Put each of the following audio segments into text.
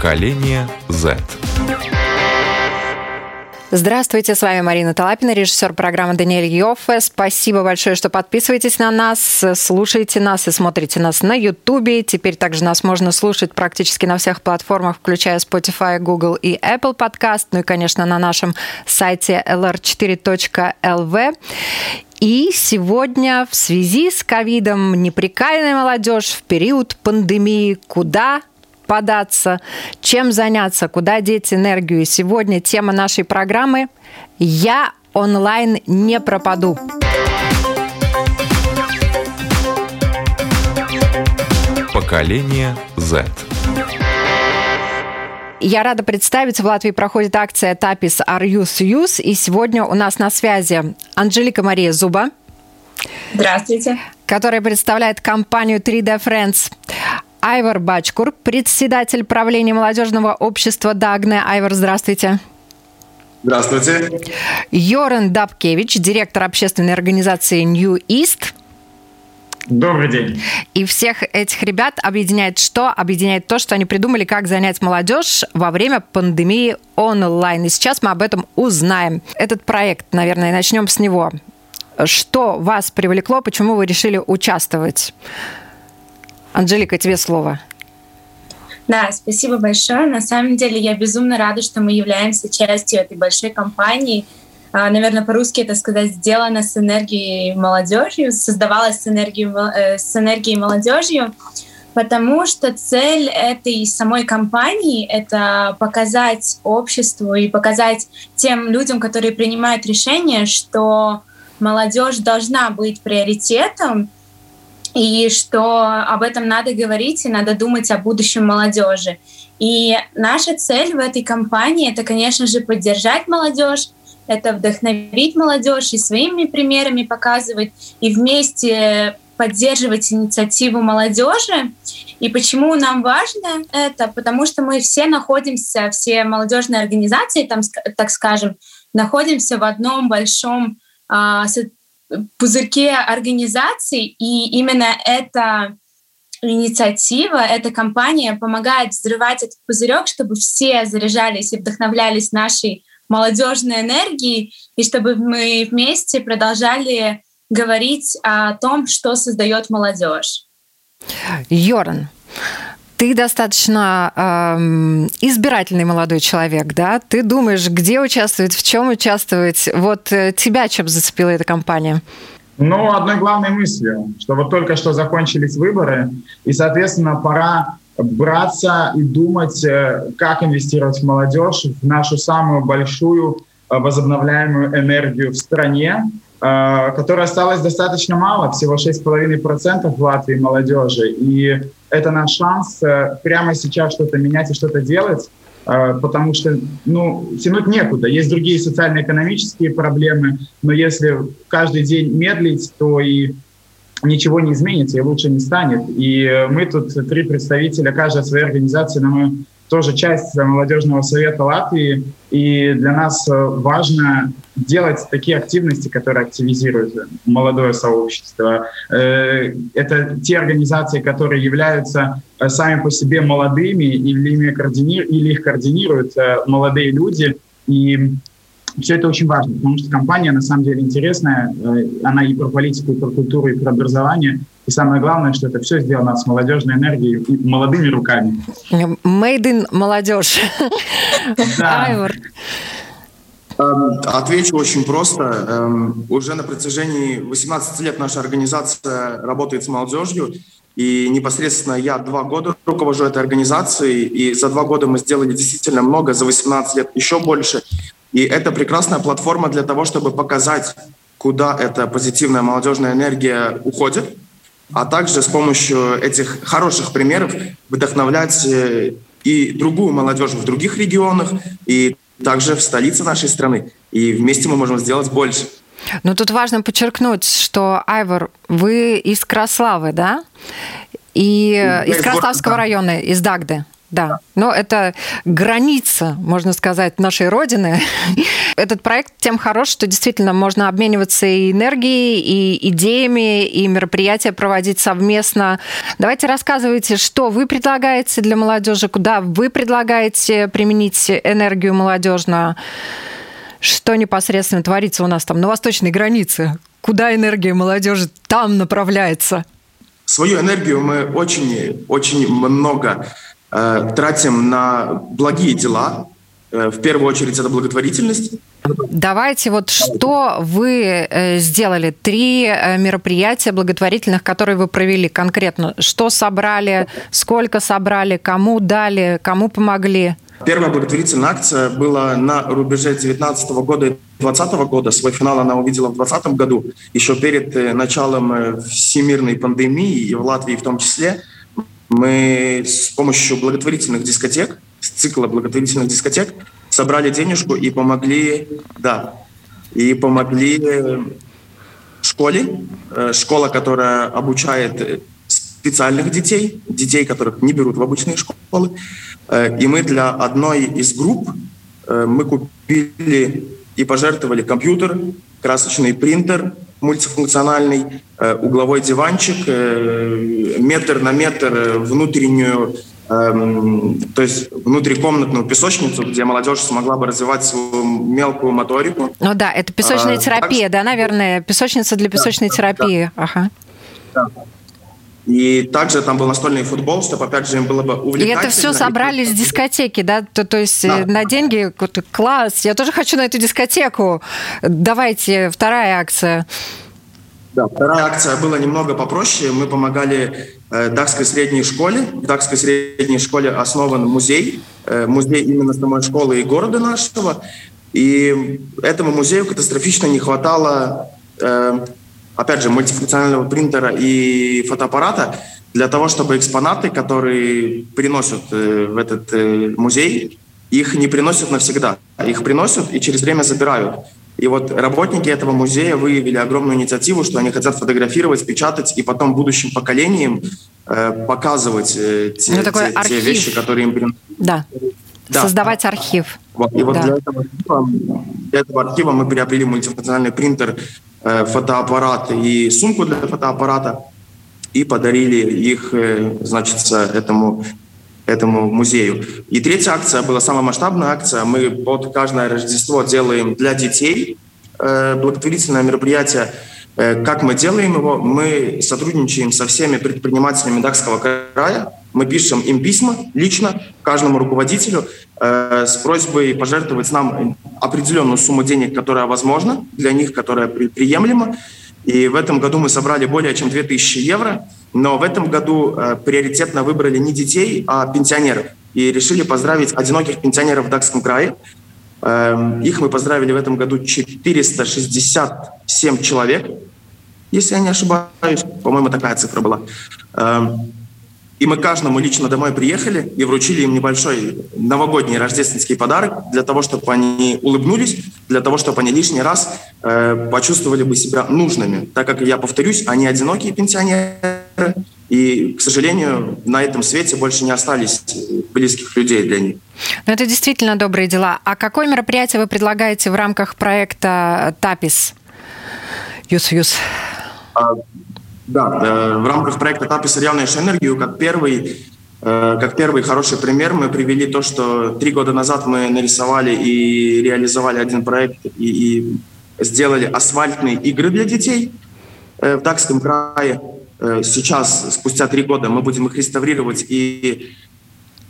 Поколение Z. Здравствуйте, с вами Марина Талапина, режиссер программы Даниэль Йоффе. Спасибо большое, что подписываетесь на нас, слушаете нас и смотрите нас на YouTube. Теперь также нас можно слушать практически на всех платформах, включая Spotify, Google и Apple Podcast, ну и, конечно, на нашем сайте lr4.lv. И сегодня в связи с ковидом неприкаянная молодежь в период пандемии куда податься, чем заняться, куда деть энергию. И сегодня тема нашей программы «Я онлайн не пропаду». Поколение Z. Я рада представить, в Латвии проходит акция «Тапис Are Youth Use», и сегодня у нас на связи Анжелика Мария Зуба. Здравствуйте. Которая представляет компанию 3D Friends. Айвар Бачкур, председатель правления молодежного общества Дагне. Айвар, здравствуйте. Здравствуйте. Йоран Дабкевич, директор общественной организации New East. Добрый день. И всех этих ребят объединяет что? Объединяет то, что они придумали, как занять молодежь во время пандемии онлайн. И сейчас мы об этом узнаем. Этот проект, наверное, начнем с него. Что вас привлекло, почему вы решили участвовать? Анжелика, тебе слово. Да, спасибо большое. На самом деле я безумно рада, что мы являемся частью этой большой компании – а, наверное, по-русски это сказать, сделано с энергией молодежью, создавалось с энергией, э, с энергией молодежью, потому что цель этой самой компании — это показать обществу и показать тем людям, которые принимают решения, что молодежь должна быть приоритетом, и что об этом надо говорить и надо думать о будущем молодежи. И наша цель в этой компании — это, конечно же, поддержать молодежь, это вдохновить молодежь и своими примерами показывать, и вместе поддерживать инициативу молодежи. И почему нам важно это? Потому что мы все находимся, все молодежные организации, там, так скажем, находимся в одном большом э, пузырьке организаций, и именно эта инициатива, эта компания помогает взрывать этот пузырек, чтобы все заряжались и вдохновлялись нашей молодежной энергии, и чтобы мы вместе продолжали говорить о том, что создает молодежь. Йоран, ты достаточно э, избирательный молодой человек, да? Ты думаешь, где участвовать, в чем участвовать. Вот э, тебя чем зацепила эта компания? Ну, одной главной мыслью, что вот только что закончились выборы, и, соответственно, пора браться и думать, э, как инвестировать в молодежь, в нашу самую большую э, возобновляемую энергию в стране, э, которая осталась достаточно мало, всего 6,5% в Латвии молодежи. И это наш шанс прямо сейчас что-то менять и что-то делать, потому что ну, тянуть некуда. Есть другие социально-экономические проблемы, но если каждый день медлить, то и ничего не изменится и лучше не станет. И мы тут три представителя каждой своей организации, но мы тоже часть молодежного совета Латвии, и для нас важно делать такие активности, которые активизируют молодое сообщество. Э, это те организации, которые являются э, сами по себе молодыми, или, ими координи... или их координируют э, молодые люди, и все это очень важно, потому что компания на самом деле интересная, э, она и про политику, и про культуру, и про образование. И самое главное, что это все сделано с молодежной энергией и молодыми руками. Made in молодежь. Да. Эм, отвечу очень просто. Эм, уже на протяжении 18 лет наша организация работает с молодежью. И непосредственно я два года руковожу этой организацией, и за два года мы сделали действительно много, за 18 лет еще больше. И это прекрасная платформа для того, чтобы показать, куда эта позитивная молодежная энергия уходит, а также с помощью этих хороших примеров вдохновлять э, и другую молодежь в других регионах, и также в столице нашей страны. И вместе мы можем сделать больше. Ну, тут важно подчеркнуть, что, Айвор, вы из Краславы, да? И да, из Краславского да. района, из Дагды. Да, но это граница, можно сказать, нашей Родины. Этот проект тем хорош, что действительно можно обмениваться и энергией, и идеями, и мероприятия проводить совместно. Давайте рассказывайте, что вы предлагаете для молодежи, куда вы предлагаете применить энергию молодежную, что непосредственно творится у нас там на восточной границе, куда энергия молодежи там направляется. Свою энергию мы очень, очень много тратим на благие дела. Э, в первую очередь это благотворительность. Давайте вот что вы э, сделали? Три э, мероприятия благотворительных, которые вы провели конкретно. Что собрали, сколько собрали, кому дали, кому помогли? Первая благотворительная акция была на рубеже 19 года и 2020 года. Свой финал она увидела в 2020 году, еще перед э, началом э, всемирной пандемии, и в Латвии в том числе. Мы с помощью благотворительных дискотек, с цикла благотворительных дискотек, собрали денежку и помогли, да, и помогли э, школе, школа, которая обучает специальных детей, детей, которых не берут в обычные школы. Э, и мы для одной из групп э, мы купили и пожертвовали компьютер, красочный принтер мультифункциональный, э, угловой диванчик, метр на метр внутреннюю эм, то есть внутрикомнатную песочницу, где молодежь смогла бы развивать свою мелкую моторику. Ну да, это песочная а, терапия, так, да, наверное, песочница для песочной да, терапии. Да. Ага. Да. И также там был настольный футбол, чтобы, опять же, им было бы увлекательно. И это все собрали с дискотеки, да? То, то есть да. Э, на деньги, класс, я тоже хочу на эту дискотеку. Давайте, вторая акция. Да, вторая акция была немного попроще. Мы помогали э, Дакской средней школе. В Дакской средней школе основан музей. Э, музей именно самой школы и города нашего. И этому музею катастрофично не хватало э, опять же, мультифункционального принтера и фотоаппарата для того, чтобы экспонаты, которые приносят э, в этот э, музей, их не приносят навсегда. Их приносят и через время забирают. И вот работники этого музея выявили огромную инициативу, что они хотят фотографировать, печатать и потом будущим поколениям э, показывать э, те, ну, те, те вещи, которые им приносят. Да. да. Создавать архив. Вот. И вот да. для, этого архива, для этого архива мы приобрели мультифункциональный принтер фотоаппарат и сумку для фотоаппарата и подарили их, значит, этому этому музею. И третья акция была самая масштабная акция. Мы под каждое Рождество делаем для детей благотворительное мероприятие. Как мы делаем его? Мы сотрудничаем со всеми предпринимателями Дакского края, мы пишем им письма лично, каждому руководителю, э, с просьбой пожертвовать нам определенную сумму денег, которая возможна для них, которая при, приемлема. И в этом году мы собрали более чем 2000 евро, но в этом году э, приоритетно выбрали не детей, а пенсионеров. И решили поздравить одиноких пенсионеров в Дакском крае. Э, их мы поздравили в этом году 467 человек, если я не ошибаюсь. По-моему, такая цифра была. И мы каждому лично домой приехали и вручили им небольшой новогодний рождественский подарок для того, чтобы они улыбнулись, для того, чтобы они лишний раз э, почувствовали бы себя нужными. Так как, я повторюсь, они одинокие пенсионеры, и, к сожалению, на этом свете больше не остались близких людей для них. Ну, это действительно добрые дела. А какое мероприятие вы предлагаете в рамках проекта ТАПИС? Юс-Юс. Да, э, в рамках проекта «Тапис явную энергию» как первый, э, как первый хороший пример мы привели то, что три года назад мы нарисовали и реализовали один проект и, и сделали асфальтные игры для детей э, в Дакском крае. Сейчас, спустя три года, мы будем их реставрировать и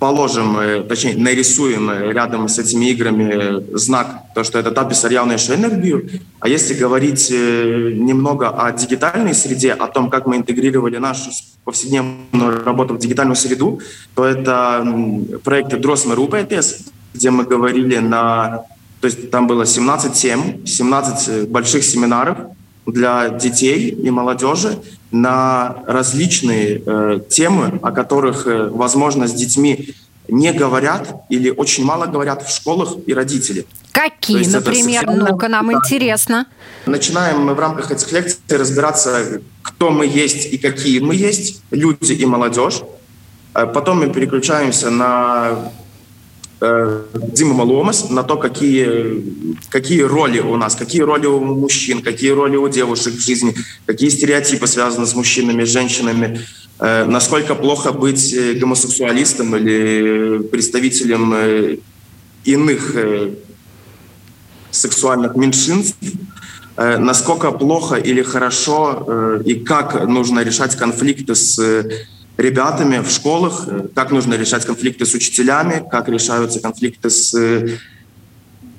положим, э, точнее, нарисуем рядом с этими играми знак, то, что это та явную энергию. А если говорить э, немного о дигитальной среде, о том, как мы интегрировали нашу повседневную работу в дигитальную среду, то это проект Дросмер УПТС, где мы говорили на... То есть там было 17 тем, 17 больших семинаров для детей и молодежи, на различные э, темы, о которых, э, возможно, с детьми не говорят или очень мало говорят в школах и родители. Какие, например? Ну-ка, нам интересно. Начинаем мы в рамках этих лекций разбираться, кто мы есть и какие мы есть, люди и молодежь. Э, потом мы переключаемся на э, Дима Ломас на то, какие, какие роли у нас, какие роли у мужчин, какие роли у девушек в жизни, какие стереотипы связаны с мужчинами, с женщинами, э, насколько плохо быть э, гомосексуалистом или представителем иных сексуальных меньшинств, насколько плохо или хорошо и как нужно решать конфликты с ребятами в школах, э, как нужно решать конфликты с учителями, как решаются конфликты с э,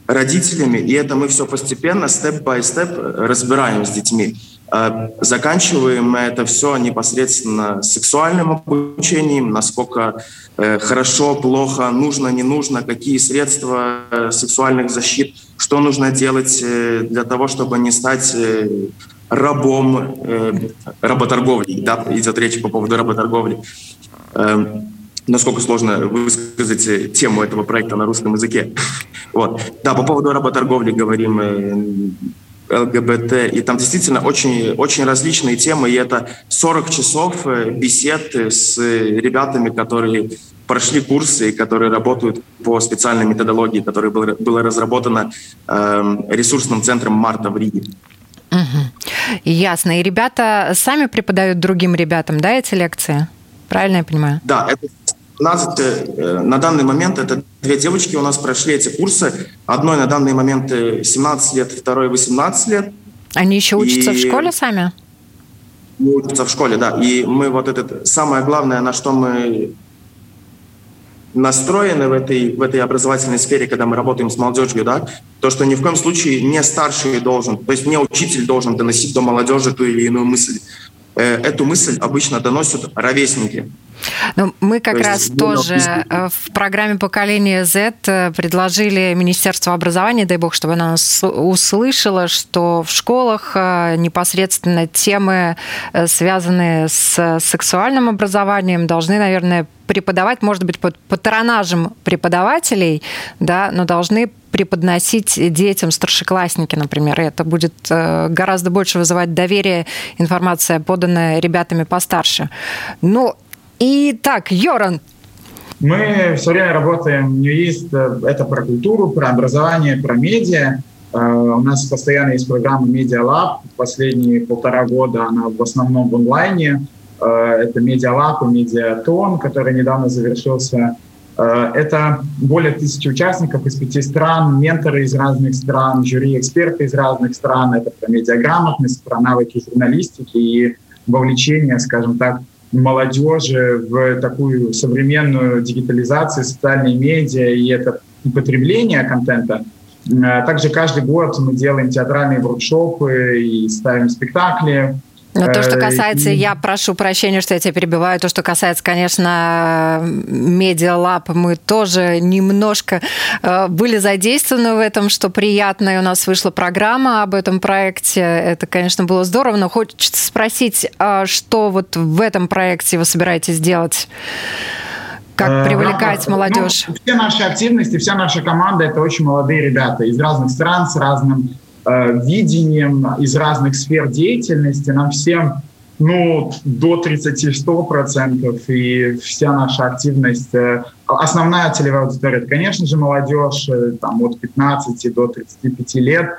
родителями. И это мы все постепенно, степ-бай-степ разбираем с детьми. А заканчиваем мы это все непосредственно сексуальным обучением, насколько э, хорошо, плохо, нужно, не нужно, какие средства сексуальных защит, что нужно делать для того, чтобы не стать рабом э, работорговли. Да, идет речь по поводу работорговли. Э, насколько сложно высказать э, тему этого проекта на русском языке. Вот. Да, по поводу работорговли говорим э, ЛГБТ, и там действительно очень, очень различные темы, и это 40 часов э, бесед с ребятами, которые прошли курсы, и которые работают по специальной методологии, которая была разработана э, ресурсным центром Марта в Риге. Угу. Ясно. И ребята сами преподают другим ребятам, да, эти лекции? Правильно я понимаю? Да, это у нас э, на данный момент это две девочки у нас прошли эти курсы. Одной на данный момент 17 лет, второй 18 лет. Они еще учатся и... в школе сами? Учатся в школе, да. И мы вот это самое главное, на что мы настроены в этой, в этой образовательной сфере, когда мы работаем с молодежью, да, то, что ни в коем случае не старший должен, то есть не учитель должен доносить до молодежи ту или иную мысль. Э, эту мысль обычно доносят ровесники. Ну, мы как То раз тоже э, в программе «Поколение Z» э, предложили Министерству образования, дай бог, чтобы она нас услышала, что в школах непосредственно темы, связанные с сексуальным образованием, должны, наверное, преподавать, может быть, под патронажем преподавателей, да, но должны преподносить детям старшеклассники, например. И это будет э, гораздо больше вызывать доверие, информация, поданная ребятами постарше. Ну, и так, Йоран, мы все время работаем, есть э, это про культуру, про образование, про медиа. Э, у нас постоянно есть программа Media Lab. Последние полтора года она в основном в онлайне. Это Media Lab и Медиатон, который недавно завершился Э, это более тысячи участников из пяти стран, менторы из разных стран, жюри, эксперты из разных стран. Это про медиаграмотность, про навыки журналистики и вовлечение, скажем так, молодежи в такую современную дигитализацию, социальные медиа и это потребление контента. Э, также каждый год мы делаем театральные воркшопы и ставим спектакли. Но то, что э, касается, я прошу прощения, что я тебя перебиваю, то, что касается, конечно, медиалаб, мы тоже немножко э, были задействованы в этом, что приятно, и у нас вышла программа об этом проекте. Это, конечно, было здорово, но хочется спросить, а что вот в этом проекте вы собираетесь делать? Как э, привлекать молодежь? Ну, все наши активности, вся наша команда – это очень молодые ребята из разных стран, с разным видением из разных сфер деятельности. Нам всем ну, до 30-100%, и вся наша активность, э, основная целевая аудитория, это, конечно же, молодежь, э, там, от 15 до 35 лет,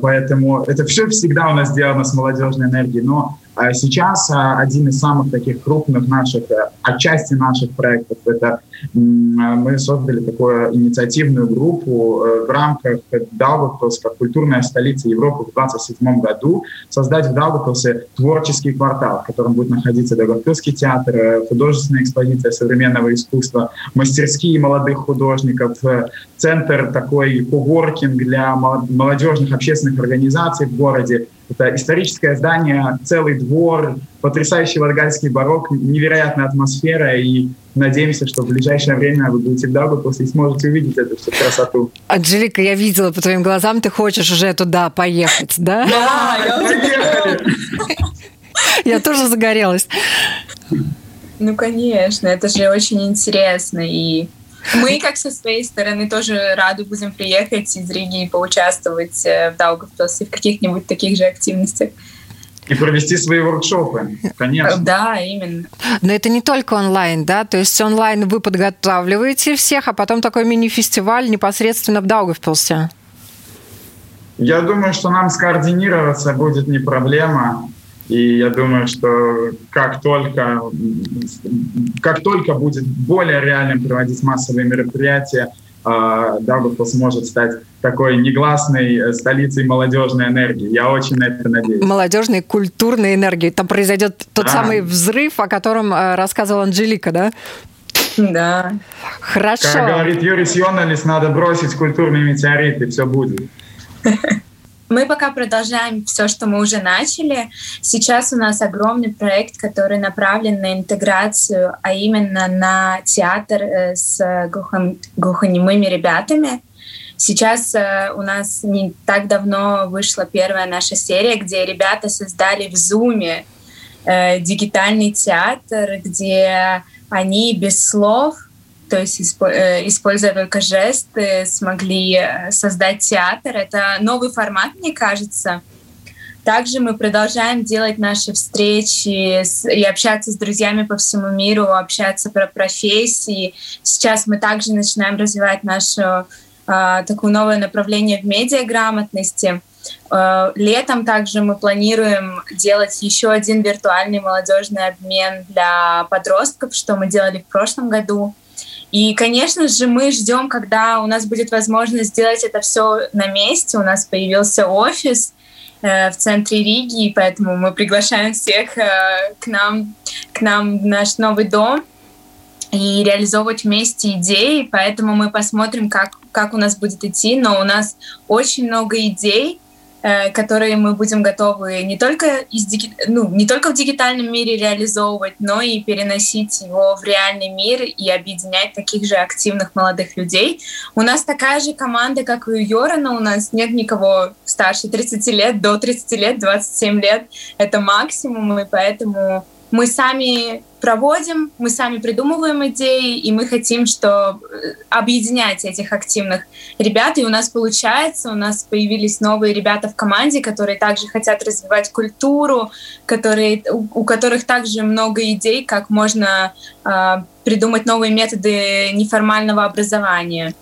поэтому это все всегда у нас сделано с молодежной энергией, но сейчас один из самых таких крупных наших, отчасти наших проектов, это мы создали такую инициативную группу э, в рамках Даугавпилса, культурная столица Европы в 2027 году, создать в Даугавпилсе творческий квартал, в котором будет находиться Даугавпилский театр, э, художественная экспозиция современного искусства, мастерские молодых художников, э, центр такой коворкинг для молодежных общественных организаций в городе, это историческое здание, целый двор, потрясающий варгальский барокко, невероятная атмосфера, и надеемся, что в ближайшее время вы будете в Даугавпилсе и сможете увидеть эту всю красоту. Анжелика, я видела по твоим глазам, ты хочешь уже туда поехать, да? Да, я уже Я тоже загорелась. Ну, конечно, это же очень интересно, и мы, как со своей стороны, тоже рады будем приехать из Риги и поучаствовать э, в Даугавпилсе в каких-нибудь таких же активностях. И провести свои воркшопы, конечно. Да, именно. Но это не только онлайн, да? То есть онлайн вы подготавливаете всех, а потом такой мини-фестиваль непосредственно в Даугавпилсе. Я думаю, что нам скоординироваться будет не проблема. И я думаю, что как только, как только будет более реальным проводить массовые мероприятия, а, Даугавпилс сможет стать такой негласной э, столицей молодежной энергии. Я очень на это надеюсь. Молодежной культурной энергии. Там произойдет тот да. самый взрыв, о котором э, рассказывала Анжелика, да? Да. Хорошо. Как говорит Юрий Сионалис, надо бросить культурные метеориты, и все будет. Мы пока продолжаем все, что мы уже начали. Сейчас у нас огромный проект, который направлен на интеграцию, а именно на театр э, с глухонемыми ребятами. Сейчас э, у нас не так давно вышла первая наша серия, где ребята создали в Зуме э, дигитальный театр, где они без слов то есть э, используя только жесты, смогли э, создать театр. Это новый формат, мне кажется. Также мы продолжаем делать наши встречи и общаться с друзьями по всему миру, общаться про профессии. Сейчас мы также начинаем развивать наше э, такое новое направление в медиаграмотности. Э, летом также мы планируем делать еще один виртуальный молодежный обмен для подростков, что мы делали в прошлом году. И, конечно же, мы ждем, когда у нас будет возможность сделать это все на месте. У нас появился офис э, в центре Риги, поэтому мы приглашаем всех э, к нам, к нам в наш новый дом и реализовывать вместе идеи. Поэтому мы посмотрим, как, как у нас будет идти. Но у нас очень много идей, которые мы будем готовы не только, из, ну, не только в дигитальном мире реализовывать, но и переносить его в реальный мир и объединять таких же активных молодых людей. У нас такая же команда, как и у Йорана, у нас нет никого старше 30 лет, до 30 лет, 27 лет. Это максимум, и поэтому мы сами проводим, мы сами придумываем идеи, и мы хотим, что э, объединять этих активных ребят, и у нас получается, у нас появились новые ребята в команде, которые также хотят развивать культуру, которые, у, у которых также много идей, как можно э, придумать новые методы неформального образования.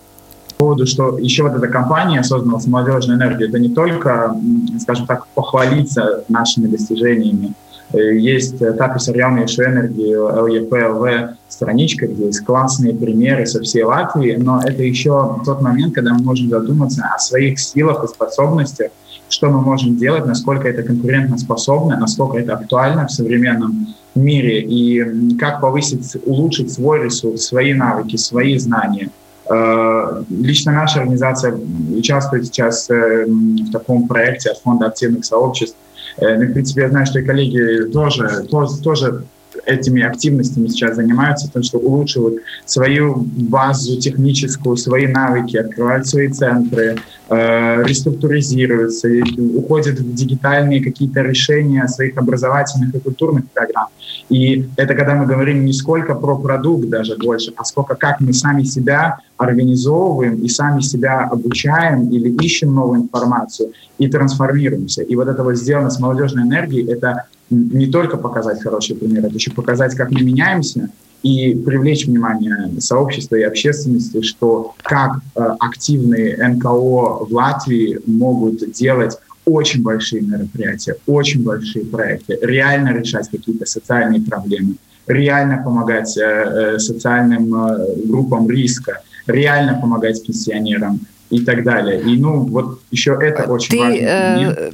По поводу, что еще вот эта компания создана с молодежной энергией, это не только, скажем так, похвалиться нашими достижениями, есть Tapis ar jauniešu энергию LEPLV страничка, где есть классные примеры со всей Латвии, но это еще тот момент, когда мы можем задуматься о своих силах и способностях, что мы можем делать, насколько это конкурентоспособно, насколько это актуально в современном мире, и как повысить, улучшить свой ресурс, свои навыки, свои знания. Э, лично наша организация участвует сейчас э, в таком проекте от Фонда активных сообществ Э, ну, в принципе, я знаю, что и коллеги тоже, тоже, тоже этими активностями сейчас занимаются, потому что улучшивают свою базу техническую, свои навыки, открывают свои центры, э, реструктуризируются, уходят в дигитальные какие-то решения своих образовательных и культурных программ. И это когда мы говорим не сколько про продукт даже больше, а сколько как мы сами себя организовываем и сами себя обучаем или ищем новую информацию и трансформируемся. И вот это вот сделано с молодежной энергией, это не только показать хороший пример, это еще показать, как мы меняемся, и привлечь внимание сообщества и общественности, что как э, активные НКО в Латвии могут делать очень большие мероприятия, очень большие проекты, реально решать какие-то социальные проблемы, реально помогать э, э социальным э, группам риска, реально помогать пенсионерам и так далее. И ну вот еще это очень Ты, момент. Э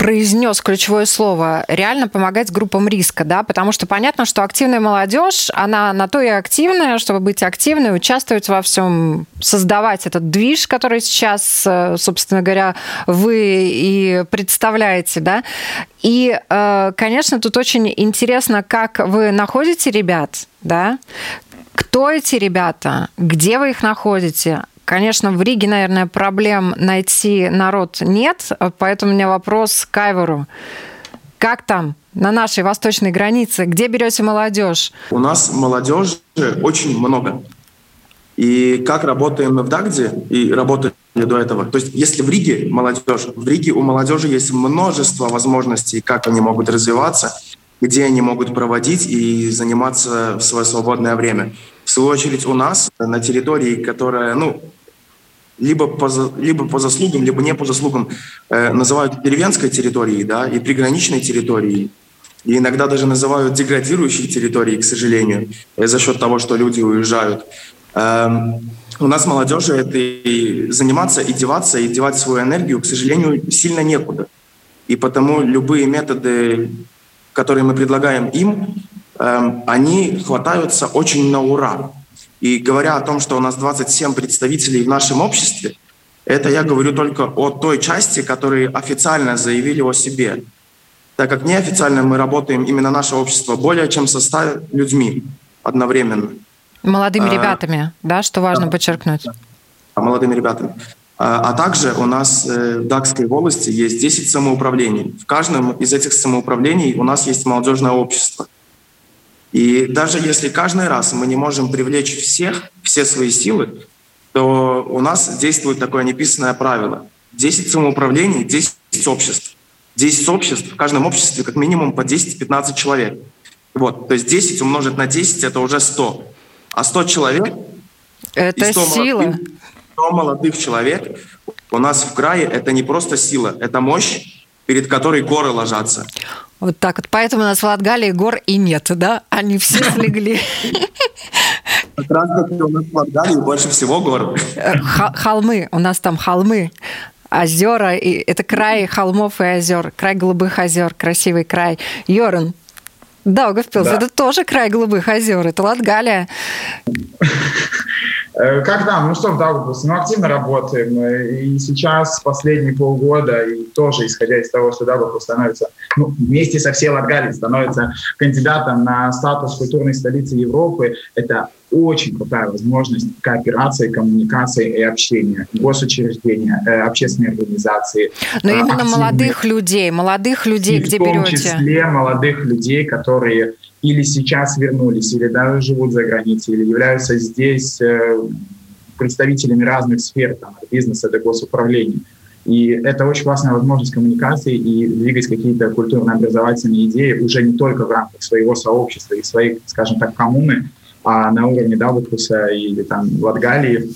произнес ключевое слово реально помогать группам риска, да, потому что понятно, что активная молодежь, она на то и активная, чтобы быть активной, участвовать во всем, создавать этот движ, который сейчас, э, собственно говоря, вы и представляете, да. И, э, конечно, тут очень интересно, как вы находите ребят, да, кто эти ребята, где вы их находите, Конечно, в Риге, наверное, проблем найти народ нет, поэтому у меня вопрос к Айвору. Как там на нашей восточной границе? Где берете молодежь? У нас молодежи очень много. И как работаем мы в Дагде и работали до этого. То есть если в Риге молодежь, в Риге у молодежи есть множество возможностей, как они могут развиваться, где они могут проводить и заниматься в свое свободное время. Свою очередь у нас на территории, которая, ну, либо по, либо по заслугам, либо не по заслугам, э, называют деревенской территорией, да, и приграничной территорией. И иногда даже называют деградирующей территорией, к сожалению, э, за счет того, что люди уезжают. Эм, у нас молодежи это и заниматься, и деваться, и девать свою энергию, к сожалению, сильно некуда. И потому любые методы, которые мы предлагаем им, они хватаются очень на ура. И говоря о том, что у нас 27 представителей в нашем обществе, это я говорю только о той части, которые официально заявили о себе. Так как неофициально мы работаем, именно наше общество, более чем со 100 людьми одновременно. Молодыми а, ребятами, да, что важно да, подчеркнуть. Да, молодыми ребятами. А, а также у нас э, в Дакской волости есть 10 самоуправлений. В каждом из этих самоуправлений у нас есть молодежное общество – и даже если каждый раз мы не можем привлечь всех, все свои силы, то у нас действует такое неписанное правило. 10 самоуправлений, 10 обществ. 10 обществ, в каждом обществе как минимум по 10-15 человек. Вот, то есть 10 умножить на 10 – это уже 100. А 100 человек… Это 100 сила. Молодых, 100 молодых человек у нас в крае – это не просто сила, это мощь, перед которой горы ложатся. Вот так вот. Поэтому у нас в Латгалии гор и нет, да? Они все слегли. Как раз у нас в Латгалии больше всего гор. Холмы. У нас там холмы озера, и это край холмов и озер, край голубых озер, красивый край. Йоран, Даугавпилс, да. это тоже край голубых озер, это Латгалия. Э, как там? Ну что в Даугавпилсе? Ну, активно работаем. Э, и сейчас, последние полгода, и тоже исходя из того, что Даугавпилс становится, ну, вместе со всей Латгалией становится кандидатом на статус культурной столицы Европы, это очень крутая возможность кооперации, коммуникации и общения. Госучреждения, э, общественные организации. Но именно активные, молодых людей, молодых людей, где берете? В том числе молодых людей, которые или сейчас вернулись, или даже живут за границей, или являются здесь э, представителями разных сфер, там, от бизнеса до госуправления. И это очень классная возможность коммуникации и двигать какие-то культурно-образовательные идеи уже не только в рамках своего сообщества и своей, скажем так, коммуны, а на уровне Даугавпилса или там Латгалии.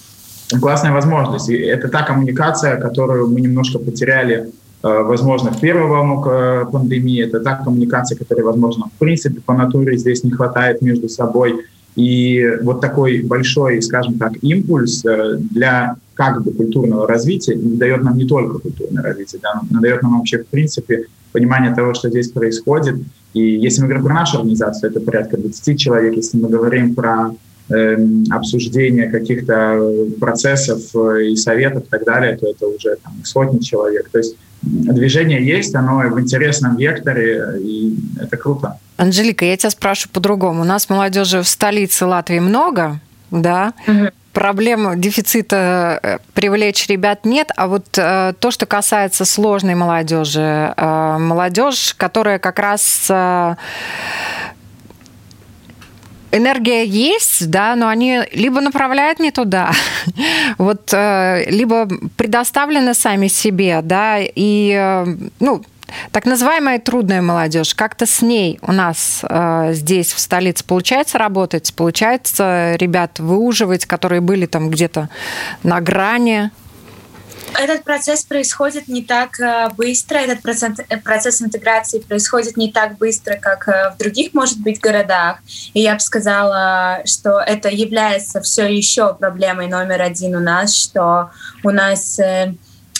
Классная возможность. И это та коммуникация, которую мы немножко потеряли Э, возможно, в первую волну э, пандемии. Это та коммуникация, которая, возможно, в принципе, по натуре здесь не хватает между собой. И вот такой большой, скажем так, импульс э, для как бы культурного развития дает нам не только культурное развитие, да, но дает нам вообще, в принципе, понимание того, что здесь происходит. И если мы говорим про нашу организацию, это порядка 20 человек. Если мы говорим про э, обсуждение каких-то процессов и советов и так далее, то это уже там, сотни человек. То есть движение есть, оно в интересном векторе, и это круто. Анжелика, я тебя спрашиваю по-другому. У нас молодежи в столице Латвии много, да? Угу. Проблем дефицита э, привлечь ребят нет, а вот э, то, что касается сложной молодежи, э, молодежь, которая как раз энергия есть, да, но они либо направляют не туда, вот, либо предоставлены сами себе, да, и, ну, так называемая трудная молодежь, как-то с ней у нас э, здесь, в столице, получается работать, получается ребят выуживать, которые были там где-то на грани. Этот процесс происходит не так э, быстро, этот процесс, э, процесс интеграции происходит не так быстро, как э, в других, может быть, городах. И я бы сказала, что это является все еще проблемой номер один у нас, что у нас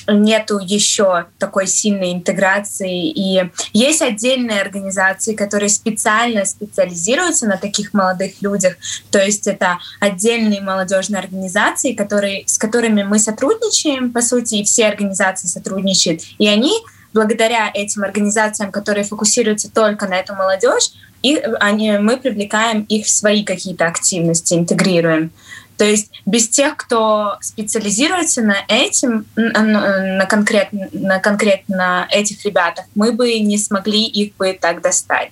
нету еще такой сильной интеграции. И есть отдельные организации, которые специально специализируются на таких молодых людях. То есть это отдельные молодежные организации, которые, с которыми мы сотрудничаем, по сути, и все организации сотрудничают. И они благодаря этим организациям, которые фокусируются только на эту молодежь, и они, мы привлекаем их в свои какие-то активности, интегрируем. То есть без тех, кто специализируется на этим, на конкретно, на конкретно этих ребятах, мы бы не смогли их бы так достать.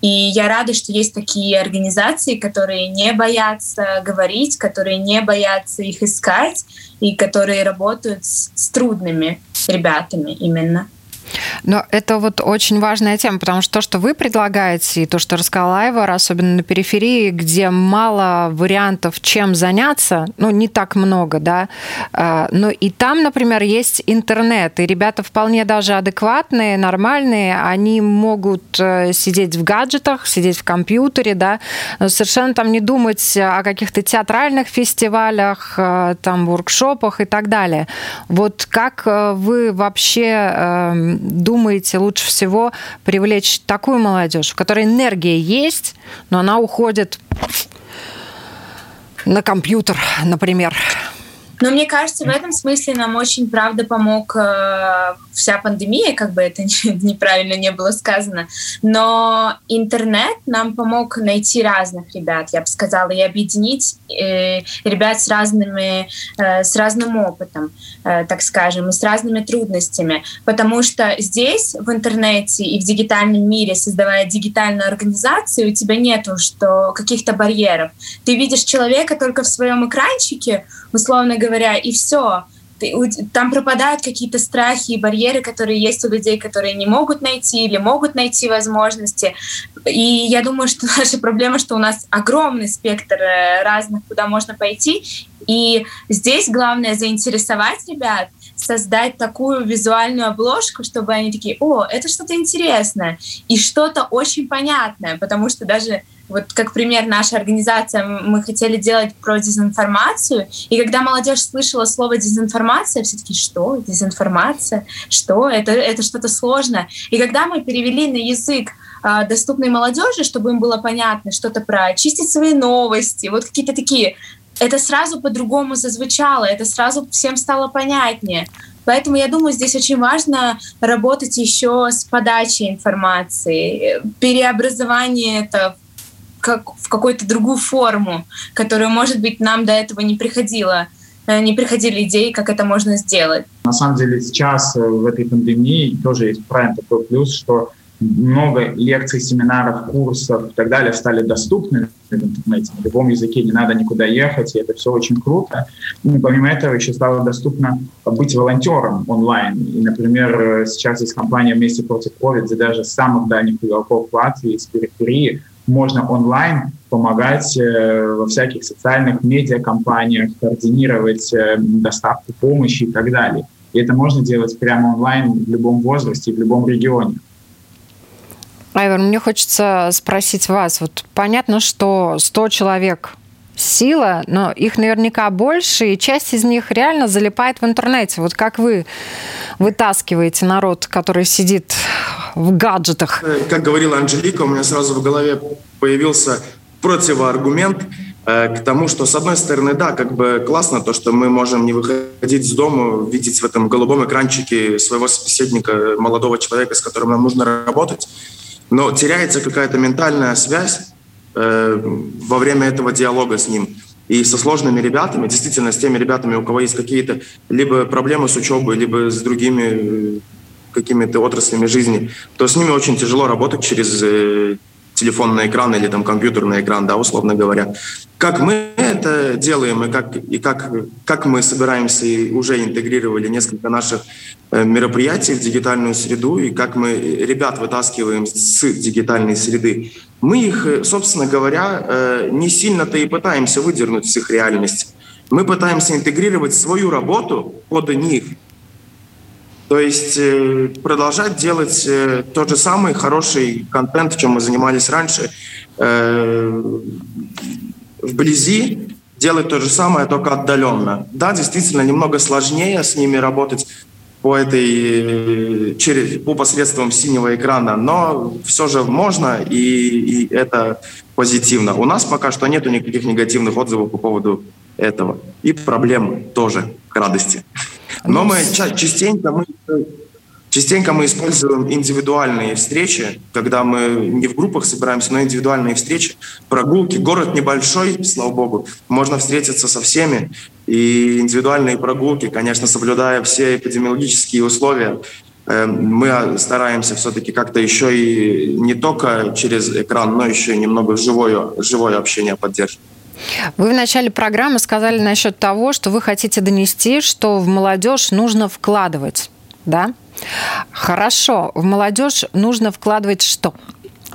И я рада, что есть такие организации, которые не боятся говорить, которые не боятся их искать и которые работают с, с трудными ребятами именно. Но это вот очень важная тема, потому что то, что вы предлагаете, и то, что рассказала Айвар, особенно на периферии, где мало вариантов, чем заняться, ну, не так много, да, а, но и там, например, есть интернет, и ребята вполне даже адекватные, нормальные, они могут э, сидеть в гаджетах, сидеть в компьютере, да, совершенно там не думать о каких-то театральных фестивалях, э, там, воркшопах и так далее. Вот как э, вы вообще эм, думаете, лучше всего привлечь такую молодежь, в которой энергия есть, но она уходит на компьютер, например? Но мне кажется, в этом смысле нам очень, правда, помог э, вся пандемия, как бы это неправильно не было сказано. Но интернет нам помог найти разных ребят, я бы сказала, и объединить э, ребят с разными, э, с разным опытом, э, так скажем, и с разными трудностями. Потому что здесь, в интернете и в дигитальном мире, создавая дигитальную организацию, у тебя нету что каких-то барьеров. Ты видишь человека только в своем экранчике, условно говоря, и все. Ты, там пропадают какие-то страхи и барьеры, которые есть у людей, которые не могут найти или могут найти возможности. И я думаю, что наша проблема, что у нас огромный спектр э, разных, куда можно пойти. И здесь главное заинтересовать ребят, создать такую визуальную обложку, чтобы они такие, о, это что-то интересное и что-то очень понятное, потому что даже вот как пример наша организация, мы хотели делать про дезинформацию, и когда молодежь слышала слово дезинформация, все таки что? Дезинформация? Что? Это, это что-то сложное. И когда мы перевели на язык а, доступной молодежи, чтобы им было понятно что-то про чистить свои новости, вот какие-то такие, это сразу по-другому зазвучало, это сразу всем стало понятнее. Поэтому я думаю, здесь очень важно работать еще с подачей информации, переобразование это как, в какую-то другую форму, которую, может быть, нам до этого не приходило э, не приходили идеи, как это можно сделать. На самом деле сейчас э, в этой пандемии тоже есть правильно такой плюс, что много лекций, семинаров, курсов и так далее стали доступны в интернете на любом языке, не надо никуда ехать, и это все очень круто. И помимо этого еще стало доступно быть волонтером онлайн. И, например, сейчас есть компания «Вместе против COVID», где даже самых дальних уголков Латвии, с периферии, можно онлайн помогать э, во всяких социальных медиакомпаниях, координировать э, доставку помощи и так далее. И это можно делать прямо онлайн в любом возрасте, в любом регионе. Айвер, мне хочется спросить вас. Вот понятно, что 100 человек сила, но их наверняка больше, и часть из них реально залипает в интернете. Вот как вы вытаскиваете народ, который сидит в гаджетах? Как говорила Анжелика, у меня сразу в голове появился противоаргумент э, к тому, что, с одной стороны, да, как бы классно то, что мы можем не выходить из дома, видеть в этом голубом экранчике своего собеседника, молодого человека, с которым нам нужно работать, но теряется какая-то ментальная связь э, во время этого диалога с ним. И со сложными ребятами, действительно, с теми ребятами, у кого есть какие-то либо проблемы с учебой, либо с другими э, какими-то отраслями жизни, то с ними очень тяжело работать через э, телефонный экран или там компьютерный экран, да, условно говоря. Как мы это делаем и как, и как, как мы собираемся и уже интегрировали несколько наших э, мероприятий в дигитальную среду и как мы ребят вытаскиваем с дигитальной среды, мы их, э, собственно говоря, э, не сильно-то и пытаемся выдернуть с их реальности. Мы пытаемся интегрировать свою работу под них – то есть э, продолжать делать э, тот же самый хороший контент, чем мы занимались раньше, э, вблизи, делать то же самое, только отдаленно. Да, действительно, немного сложнее с ними работать по этой через по посредством синего экрана, но все же можно и, и это позитивно. У нас пока что нету никаких негативных отзывов по поводу этого и проблем тоже к радости. Но мы частенько мы Частенько мы используем индивидуальные встречи, когда мы не в группах собираемся, но индивидуальные встречи, прогулки. Город небольшой, слава богу, можно встретиться со всеми. И индивидуальные прогулки, конечно, соблюдая все эпидемиологические условия, мы стараемся все-таки как-то еще и не только через экран, но еще и немного живое, живое общение поддерживать. Вы в начале программы сказали насчет того, что вы хотите донести, что в молодежь нужно вкладывать, да? Хорошо, в молодежь нужно вкладывать что?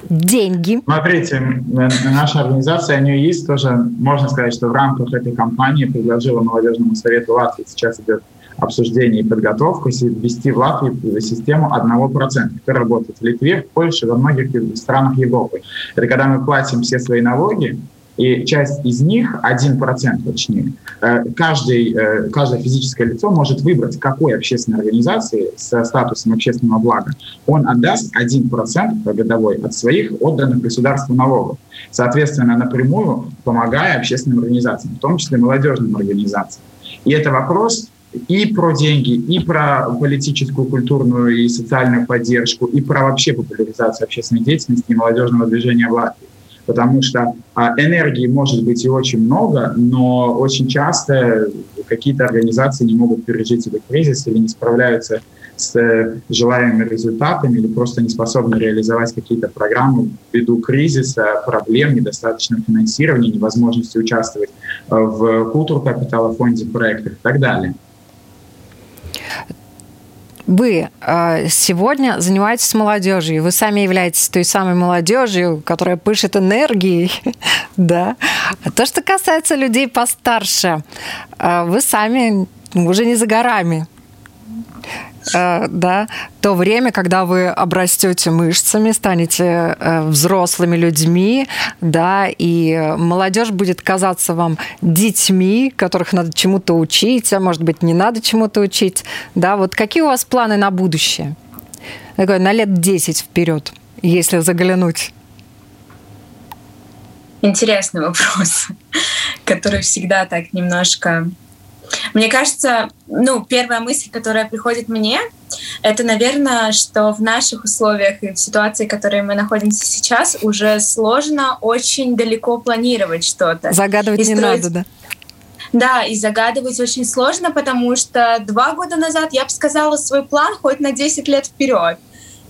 деньги. Смотрите, наша организация у нее есть тоже, можно сказать, что в рамках этой кампании предложила молодежному совету Латвии, сейчас идет обсуждение и подготовку, ввести в Латвии систему 1%, которая работает в Литве, в Польше, во многих странах Европы. Это когда мы платим все свои налоги, и часть из них, 1% точнее, э, каждый, э, каждое физическое лицо может выбрать, какой общественной организации с статусом общественного блага он отдаст 1% годовой от своих отданных государству налогов. Соответственно, напрямую помогая общественным организациям, в том числе молодежным организациям. И это вопрос и про деньги, и про политическую, культурную и социальную поддержку, и про вообще популяризацию общественной деятельности и молодежного движения в Латвии потому что а, энергии может быть и очень много, но очень часто какие-то организации не могут пережить этот кризис или не справляются с э, желаемыми результатами или просто не способны реализовать какие-то программы ввиду кризиса, проблем, недостаточного финансирования, невозможности участвовать э, в культур капитала фонде проектах и так далее вы э, сегодня занимаетесь молодежью, вы сами являетесь той самой молодежью, которая пышет энергией, да. А то, что касается людей постарше, э, вы сами уже не за горами. Э, да, то время, когда вы обрастете мышцами, станете э, взрослыми людьми, да, и молодежь будет казаться вам детьми, которых надо чему-то учить, а может быть, не надо чему-то учить, да, вот какие у вас планы на будущее? Такой, на лет 10 вперед, если заглянуть. Интересный вопрос, который всегда так немножко мне кажется, ну, первая мысль, которая приходит мне, это, наверное, что в наших условиях и в ситуации, в которой мы находимся сейчас, уже сложно очень далеко планировать что-то. Загадывать и не строить... надо, да? Да, и загадывать очень сложно, потому что два года назад я бы сказала свой план хоть на 10 лет вперед.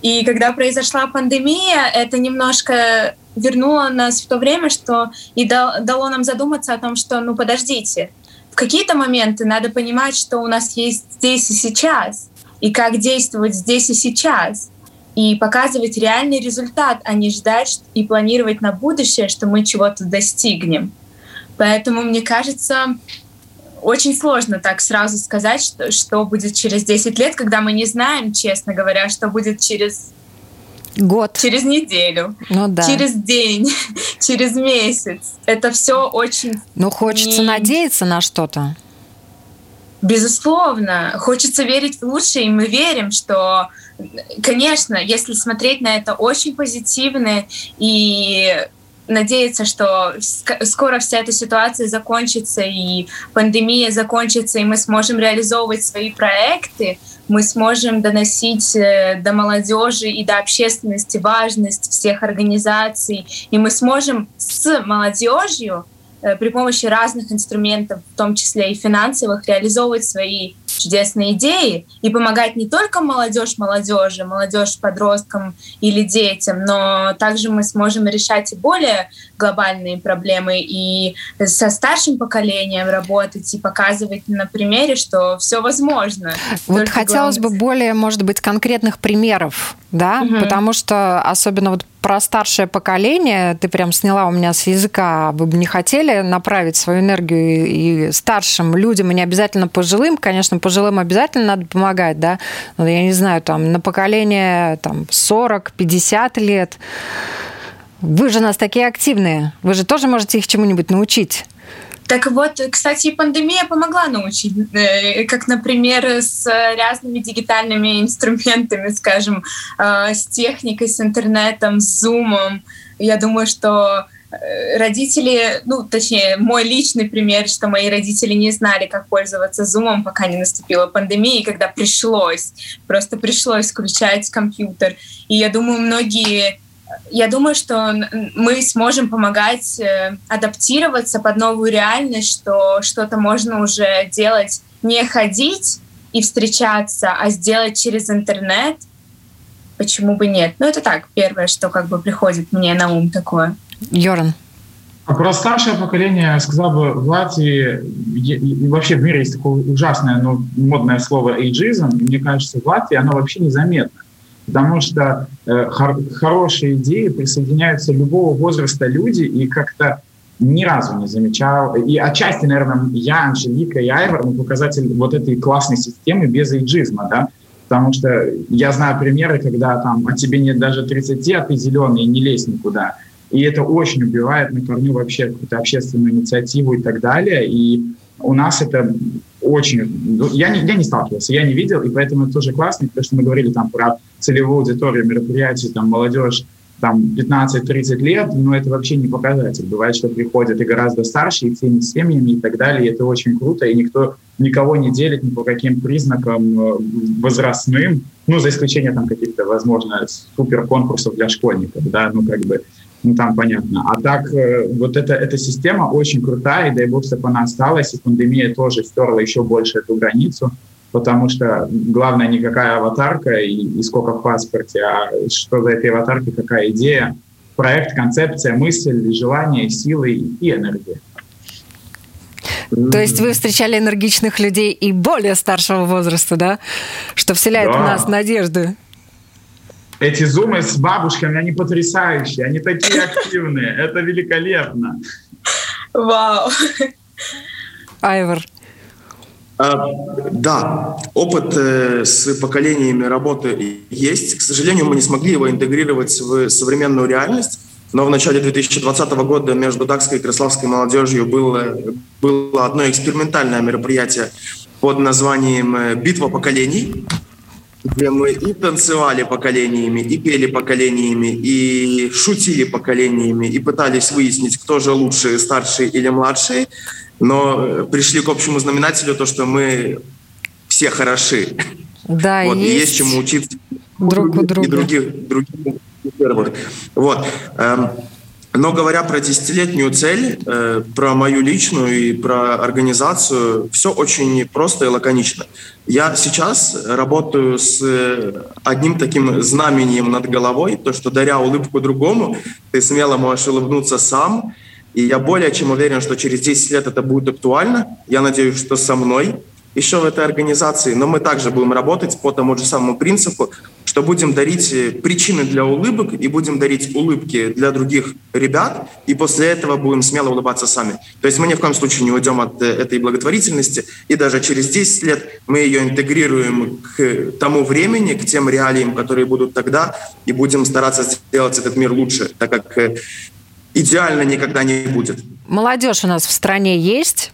И когда произошла пандемия, это немножко вернуло нас в то время, что и дало нам задуматься о том, что, ну, подождите, в какие-то моменты надо понимать, что у нас есть здесь и сейчас, и как действовать здесь и сейчас, и показывать реальный результат, а не ждать и планировать на будущее, что мы чего-то достигнем. Поэтому, мне кажется, очень сложно так сразу сказать, что, что будет через 10 лет, когда мы не знаем, честно говоря, что будет через Год. Через неделю. Ну да. Через день. через месяц. Это все очень... Ну, хочется не... надеяться на что-то. Безусловно. Хочется верить в лучшее, и мы верим, что, конечно, если смотреть на это очень позитивно и надеяться, что скоро вся эта ситуация закончится, и пандемия закончится, и мы сможем реализовывать свои проекты, мы сможем доносить э, до молодежи и до общественности важность всех организаций, и мы сможем с молодежью э, при помощи разных инструментов, в том числе и финансовых, реализовывать свои чудесные идеи и помогать не только молодежь молодежи, молодежь подросткам или детям, но также мы сможем решать и более глобальные проблемы и со старшим поколением работать и показывать на примере, что все возможно. Вот хотелось главное... бы более, может быть, конкретных примеров, да, угу. потому что особенно вот про старшее поколение ты прям сняла у меня с языка. Вы бы не хотели направить свою энергию и старшим людям, и не обязательно пожилым. Конечно, пожилым обязательно надо помогать, да. Но я не знаю, там, на поколение там, 40-50 лет. Вы же у нас такие активные. Вы же тоже можете их чему-нибудь научить. Так вот, кстати, пандемия помогла научить, э, как, например, с разными дигитальными инструментами, скажем, э, с техникой, с интернетом, с зумом. Я думаю, что э, родители, ну, точнее, мой личный пример, что мои родители не знали, как пользоваться зумом, пока не наступила пандемия, и когда пришлось, просто пришлось включать компьютер. И я думаю, многие я думаю, что мы сможем помогать э, адаптироваться под новую реальность, что что-то можно уже делать, не ходить и встречаться, а сделать через интернет, почему бы нет? Ну, это так, первое, что как бы приходит мне на ум такое. Йоран. А про старшее поколение я сказал бы в Латвии и вообще в мире есть такое ужасное, но модное слово эйджизм. мне кажется, в Латвии оно вообще незаметно. Потому что э, хор- хорошие идеи присоединяются любого возраста люди, и как-то ни разу не замечал. И отчасти, наверное, я, Анжелика и Айвар, мы показатель вот этой классной системы без эйджизма, да, потому что я знаю примеры, когда там, а тебе нет даже 30, а ты зеленый, не лезь никуда. И это очень убивает на корню вообще какую-то общественную инициативу и так далее. И у нас это очень... Ну, я не, я не сталкивался, я не видел, и поэтому это тоже классно, потому что мы говорили там про целевую аудиторию мероприятий, там молодежь там 15-30 лет, но это вообще не показатель. Бывает, что приходят и гораздо старше, и всеми семьями и так далее, и это очень круто, и никто никого не делит ни по каким признакам э, возрастным, ну, за исключением там каких-то, возможно, супер конкурсов для школьников, да, ну, как бы ну там понятно. А так э, вот эта, эта система очень крутая, и дай бог, чтобы она осталась, и пандемия тоже стерла еще больше эту границу, потому что главное не какая аватарка и, и сколько в паспорте, а что за этой аватаркой, какая идея, проект, концепция, мысль, желание, силы и энергия. То есть вы встречали энергичных людей и более старшего возраста, да? Что вселяет да. в нас надежду эти зумы с бабушками, они потрясающие, они такие активные, это великолепно. Вау. Айвар. А, да, опыт э, с поколениями работы есть. К сожалению, мы не смогли его интегрировать в современную реальность. Но в начале 2020 года между Дакской и Краславской молодежью было, было одно экспериментальное мероприятие под названием «Битва поколений», где мы и танцевали поколениями, и пели поколениями, и шутили поколениями, и пытались выяснить, кто же лучше, старший или младший, но пришли к общему знаменателю то, что мы все хороши. Да, вот, есть, и есть чему учиться друг у друга. И других, других. Вот. Но говоря про десятилетнюю цель, э, про мою личную и про организацию, все очень просто и лаконично. Я сейчас работаю с одним таким знамением над головой, то, что даря улыбку другому, ты смело можешь улыбнуться сам. И я более чем уверен, что через 10 лет это будет актуально. Я надеюсь, что со мной еще в этой организации, но мы также будем работать по тому же самому принципу, что будем дарить э, причины для улыбок и будем дарить улыбки для других ребят, и после этого будем смело улыбаться сами. То есть мы ни в коем случае не уйдем от э, этой благотворительности, и даже через 10 лет мы ее интегрируем к тому времени, к тем реалиям, которые будут тогда, и будем стараться сделать этот мир лучше, так как э, идеально никогда не будет. Молодежь у нас в стране есть,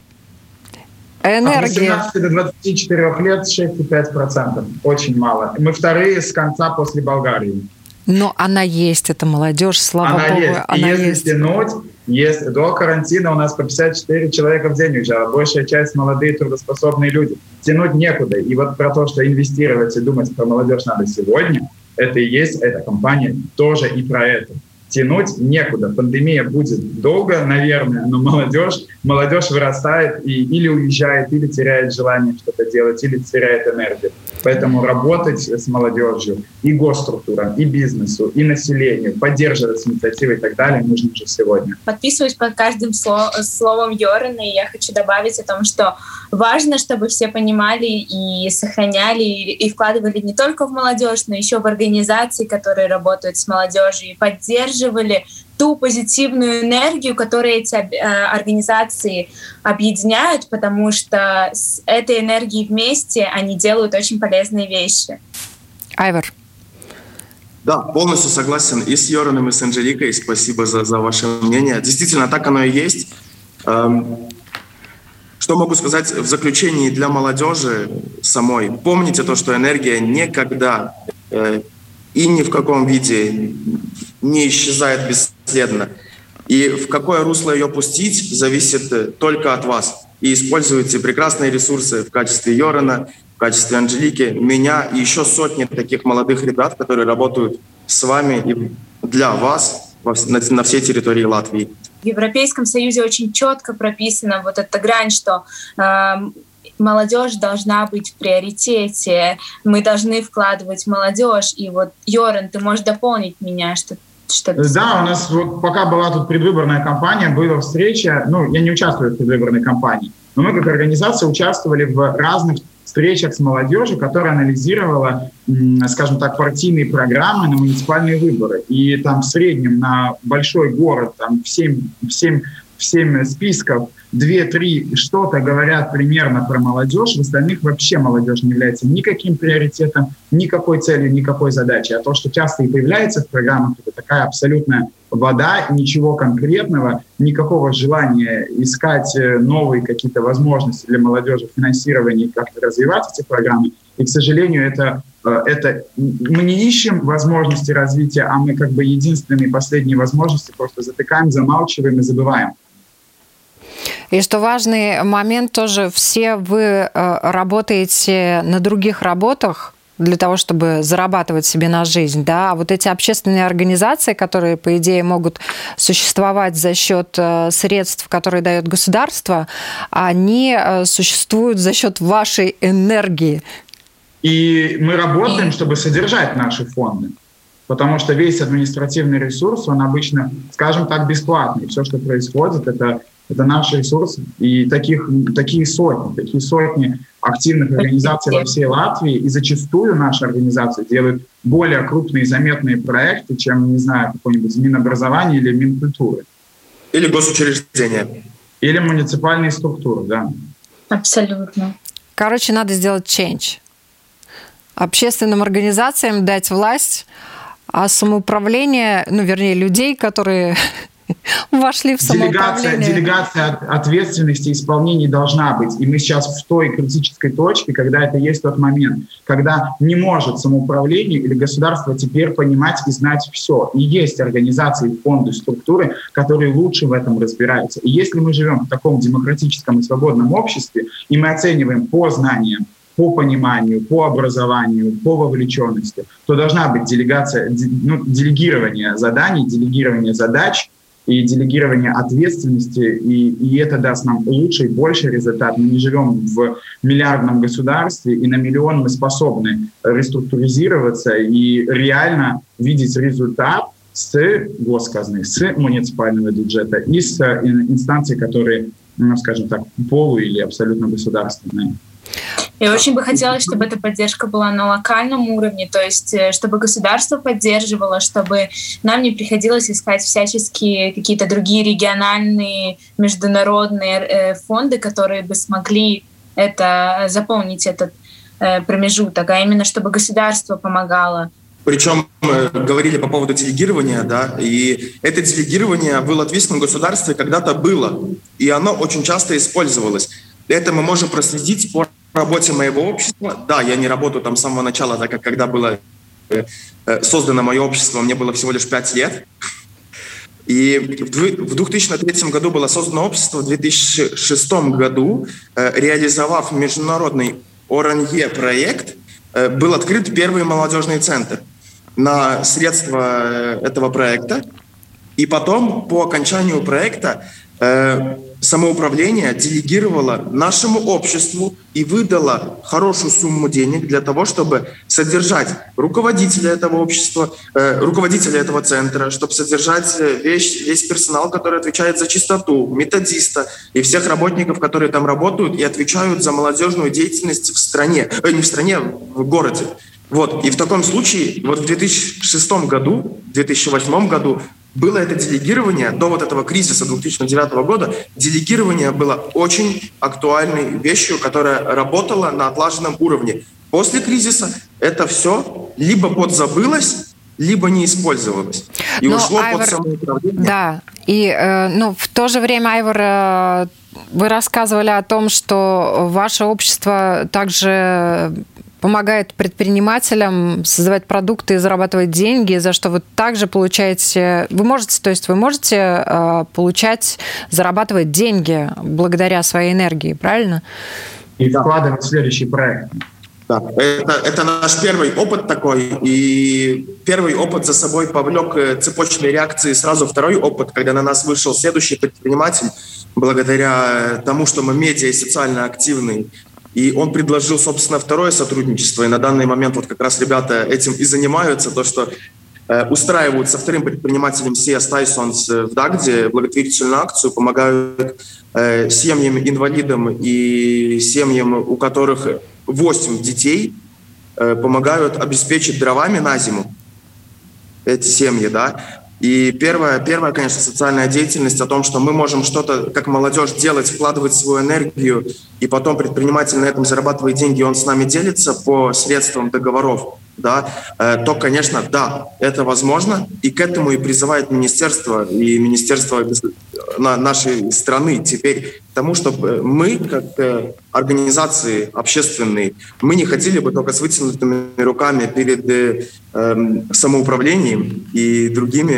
Энергия. От 18 до 24 лет 6,5%. Очень мало. Мы вторые с конца после Болгарии. Но она есть, эта молодежь, слава она богу, есть. она если есть. тянуть, если до карантина у нас по 54 человека в день уезжало, большая часть молодые трудоспособные люди. Тянуть некуда. И вот про то, что инвестировать и думать про молодежь надо сегодня, это и есть эта компания тоже и про это тянуть некуда. Пандемия будет долго, наверное, но молодежь, молодежь вырастает и или уезжает, или теряет желание что-то делать, или теряет энергию. Поэтому работать с молодежью и госструктурам, и бизнесу, и населению, поддерживать инициативы и так далее нужно уже сегодня. Подписываюсь под каждым слов, словом Йорана, и я хочу добавить о том, что важно, чтобы все понимали и сохраняли, и вкладывали не только в молодежь, но еще в организации, которые работают с молодежью, и поддерживали ту позитивную энергию, которую эти э, организации объединяют, потому что с этой энергией вместе они делают очень полезные вещи. Айвар. Да, полностью согласен и с Йораном, и с Анжеликой. Спасибо за, за ваше мнение. Действительно, так оно и есть. Эм, что могу сказать в заключении для молодежи самой? Помните то, что энергия никогда э, и ни в каком виде не исчезает бесследно. И в какое русло ее пустить, зависит э, только от вас. И используйте прекрасные ресурсы в качестве Йорана, в качестве Анжелики, меня и еще сотни таких молодых ребят, которые работают с вами и для вас на всей территории Латвии. В Европейском Союзе очень четко прописана вот эта грань, что э, молодежь должна быть в приоритете, мы должны вкладывать в молодежь. И вот, Йоран, ты можешь дополнить меня, что что да, у нас вот пока была тут предвыборная кампания, была встреча, ну, я не участвую в предвыборной кампании, но мы как организация участвовали в разных встречах с молодежью, которая анализировала, скажем так, партийные программы на муниципальные выборы. И там в среднем на большой город, там в 7, в 7 в списков две-три что-то говорят примерно про молодежь, в остальных вообще молодежь не является никаким приоритетом, никакой целью, никакой задачей. А то, что часто и появляется в программах, это такая абсолютная вода, ничего конкретного, никакого желания искать э, новые какие-то возможности для молодежи финансирования и как-то развивать эти программы. И, к сожалению, это, э, это мы не ищем возможности развития, а мы как бы единственные последние возможности просто затыкаем, замалчиваем и забываем. И что важный момент тоже, все вы э, работаете на других работах, для того, чтобы зарабатывать себе на жизнь, да, а вот эти общественные организации, которые, по идее, могут существовать за счет э, средств, которые дает государство, они э, существуют за счет вашей энергии. И мы работаем, чтобы содержать наши фонды потому что весь административный ресурс, он обычно, скажем так, бесплатный. Все, что происходит, это это наш ресурс. И таких, такие сотни, такие сотни активных организаций во всей Латвии. И зачастую наши организации делают более крупные заметные проекты, чем, не знаю, какой-нибудь Минобразование или Минкультуры. Или госучреждения. Или муниципальные структуры, да. Абсолютно. Короче, надо сделать change. Общественным организациям дать власть, а самоуправление, ну, вернее, людей, которые вошли в самоуправление. Делегация, делегация ответственности и исполнений должна быть. И мы сейчас в той критической точке, когда это есть тот момент, когда не может самоуправление или государство теперь понимать и знать все. И есть организации, фонды, структуры, которые лучше в этом разбираются. И если мы живем в таком демократическом и свободном обществе, и мы оцениваем по знаниям, по пониманию, по образованию, по вовлеченности, то должна быть делегация, ну, делегирование заданий, делегирование задач и делегирование ответственности, и, и это даст нам лучший, больший результат. Мы не живем в миллиардном государстве, и на миллион мы способны реструктуризироваться и реально видеть результат с госказны, с муниципального бюджета и с инстанций, которые, ну, скажем так, полу или абсолютно государственные. И очень бы хотелось, чтобы эта поддержка была на локальном уровне, то есть э, чтобы государство поддерживало, чтобы нам не приходилось искать всяческие какие-то другие региональные, международные э, фонды, которые бы смогли это заполнить этот э, промежуток, а именно чтобы государство помогало. Причем говорили по поводу делегирования, да, и это делегирование в латвийском государстве когда-то было, и оно очень часто использовалось. Это мы можем проследить по работе моего общества. Да, я не работаю там с самого начала, так как когда было э, создано мое общество, мне было всего лишь пять лет. И в 2003 году было создано общество, в 2006 году, э, реализовав международный Оранье проект, э, был открыт первый молодежный центр на средства этого проекта. И потом, по окончанию проекта, самоуправление делегировало нашему обществу и выдало хорошую сумму денег для того, чтобы содержать руководителя этого общества, э, руководителя этого центра, чтобы содержать э, весь, весь персонал, который отвечает за чистоту, методиста и всех работников, которые там работают и отвечают за молодежную деятельность в стране, э, не в стране, в городе. Вот. И в таком случае, вот в 2006 году, в 2008 году было это делегирование до вот этого кризиса 2009 года, делегирование было очень актуальной вещью, которая работала на отлаженном уровне. После кризиса это все либо подзабылось, либо не использовалось. И Но ушло Айвор, под самоуправление. Да, и э, ну, в то же время, Айвор, э, вы рассказывали о том, что ваше общество также помогает предпринимателям создавать продукты и зарабатывать деньги, за что вы также получаете, вы можете, то есть вы можете э, получать, зарабатывать деньги благодаря своей энергии, правильно? И вкладывать в следующий проект. Да, это, это наш первый опыт такой, и первый опыт за собой повлек э, цепочные реакции. Сразу второй опыт, когда на нас вышел следующий предприниматель, благодаря тому, что мы медиа и социально активный, и он предложил, собственно, второе сотрудничество. И на данный момент вот как раз ребята этим и занимаются, то, что Э, устраивают со вторым предпринимателем CS Tysons в Дагде благотворительную акцию, помогают э, семьям инвалидам и семьям, у которых 8 детей, э, помогают обеспечить дровами на зиму эти семьи, да. И первое, первое, конечно, социальная деятельность о том, что мы можем что-то, как молодежь, делать, вкладывать свою энергию, и потом предприниматель на этом зарабатывает деньги, и он с нами делится по средствам договоров да, э, то, конечно, да, это возможно, и к этому и призывает министерство и министерство нашей страны теперь тому, чтобы мы, как э, организации общественные, мы не хотели бы только с вытянутыми руками перед э, эм, самоуправлением и другими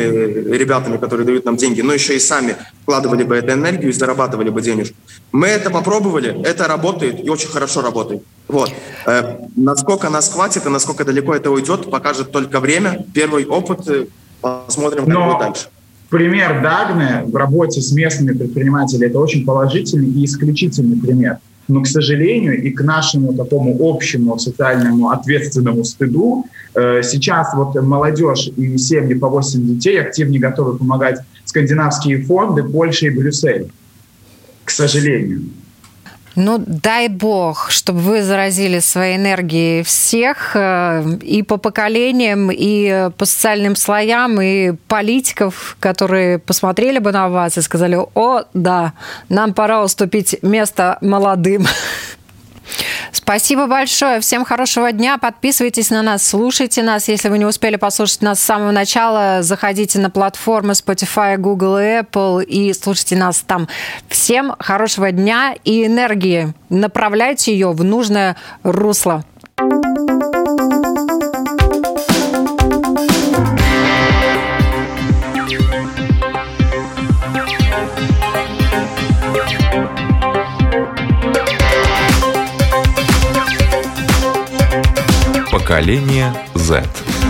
ребятами, которые дают нам деньги, но еще и сами вкладывали бы эту энергию и зарабатывали бы денежку. Мы это попробовали, это работает и очень хорошо работает. Вот. Э, насколько нас хватит и насколько далеко это уйдет, покажет только время. Первый опыт, э, посмотрим, как Но... будет дальше. Пример Дагны в работе с местными предпринимателями – это очень положительный и исключительный пример. Но, к сожалению, и к нашему такому общему социальному ответственному стыду, э, сейчас вот молодежь и семьи по 8 детей активнее готовы помогать скандинавские фонды Польша и Брюссель. К сожалению. Ну, дай бог, чтобы вы заразили своей энергией всех э, и по поколениям, и по социальным слоям, и политиков, которые посмотрели бы на вас и сказали, о, да, нам пора уступить место молодым. Спасибо большое. Всем хорошего дня. Подписывайтесь на нас, слушайте нас. Если вы не успели послушать нас с самого начала, заходите на платформы Spotify, Google и Apple и слушайте нас там. Всем хорошего дня и энергии. Направляйте ее в нужное русло. Поколение Z.